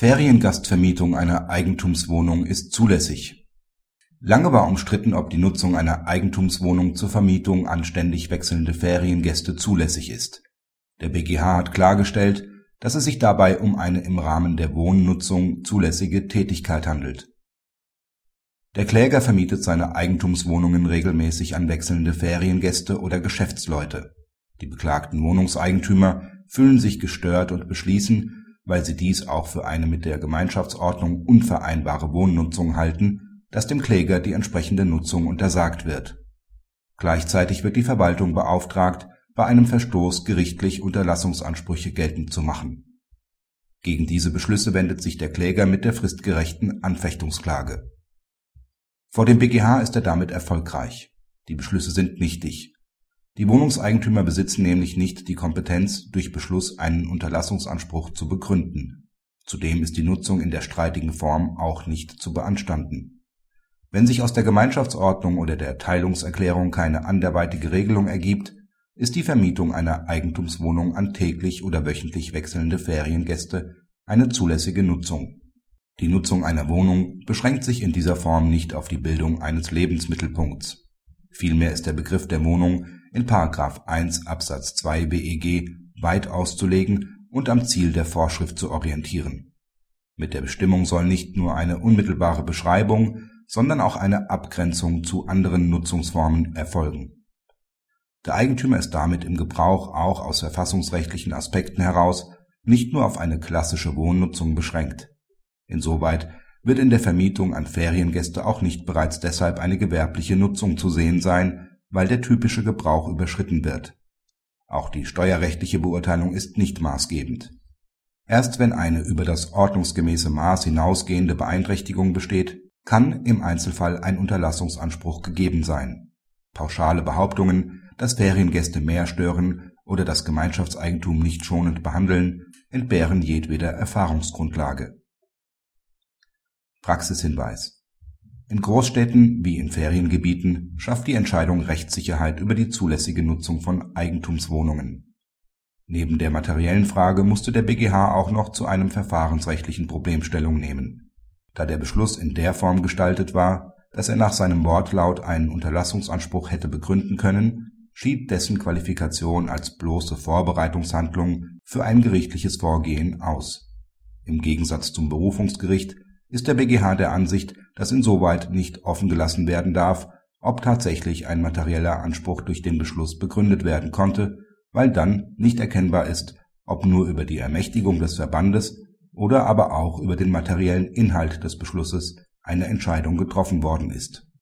Feriengastvermietung einer Eigentumswohnung ist zulässig. Lange war umstritten, ob die Nutzung einer Eigentumswohnung zur Vermietung an ständig wechselnde Feriengäste zulässig ist. Der BGH hat klargestellt, dass es sich dabei um eine im Rahmen der Wohnnutzung zulässige Tätigkeit handelt. Der Kläger vermietet seine Eigentumswohnungen regelmäßig an wechselnde Feriengäste oder Geschäftsleute. Die beklagten Wohnungseigentümer fühlen sich gestört und beschließen weil sie dies auch für eine mit der Gemeinschaftsordnung unvereinbare Wohnnutzung halten, dass dem Kläger die entsprechende Nutzung untersagt wird. Gleichzeitig wird die Verwaltung beauftragt, bei einem Verstoß gerichtlich Unterlassungsansprüche geltend zu machen. Gegen diese Beschlüsse wendet sich der Kläger mit der fristgerechten Anfechtungsklage. Vor dem BGH ist er damit erfolgreich. Die Beschlüsse sind nichtig die Wohnungseigentümer besitzen nämlich nicht die Kompetenz, durch Beschluss einen Unterlassungsanspruch zu begründen. Zudem ist die Nutzung in der streitigen Form auch nicht zu beanstanden. Wenn sich aus der Gemeinschaftsordnung oder der Teilungserklärung keine anderweitige Regelung ergibt, ist die Vermietung einer Eigentumswohnung an täglich oder wöchentlich wechselnde Feriengäste eine zulässige Nutzung. Die Nutzung einer Wohnung beschränkt sich in dieser Form nicht auf die Bildung eines Lebensmittelpunkts. Vielmehr ist der Begriff der Wohnung in § 1 Absatz 2 BEG weit auszulegen und am Ziel der Vorschrift zu orientieren. Mit der Bestimmung soll nicht nur eine unmittelbare Beschreibung, sondern auch eine Abgrenzung zu anderen Nutzungsformen erfolgen. Der Eigentümer ist damit im Gebrauch auch aus verfassungsrechtlichen Aspekten heraus nicht nur auf eine klassische Wohnnutzung beschränkt. Insoweit wird in der Vermietung an Feriengäste auch nicht bereits deshalb eine gewerbliche Nutzung zu sehen sein weil der typische Gebrauch überschritten wird. Auch die steuerrechtliche Beurteilung ist nicht maßgebend. Erst wenn eine über das ordnungsgemäße Maß hinausgehende Beeinträchtigung besteht, kann im Einzelfall ein Unterlassungsanspruch gegeben sein. Pauschale Behauptungen, dass Feriengäste mehr stören oder das Gemeinschaftseigentum nicht schonend behandeln, entbehren jedweder Erfahrungsgrundlage. Praxishinweis in Großstädten wie in Feriengebieten schafft die Entscheidung Rechtssicherheit über die zulässige Nutzung von Eigentumswohnungen. Neben der materiellen Frage musste der BGH auch noch zu einem verfahrensrechtlichen Problem Stellung nehmen. Da der Beschluss in der Form gestaltet war, dass er nach seinem Wortlaut einen Unterlassungsanspruch hätte begründen können, schied dessen Qualifikation als bloße Vorbereitungshandlung für ein gerichtliches Vorgehen aus. Im Gegensatz zum Berufungsgericht ist der BGH der Ansicht, dass insoweit nicht offen gelassen werden darf, ob tatsächlich ein materieller Anspruch durch den Beschluss begründet werden konnte, weil dann nicht erkennbar ist, ob nur über die Ermächtigung des Verbandes oder aber auch über den materiellen Inhalt des Beschlusses eine Entscheidung getroffen worden ist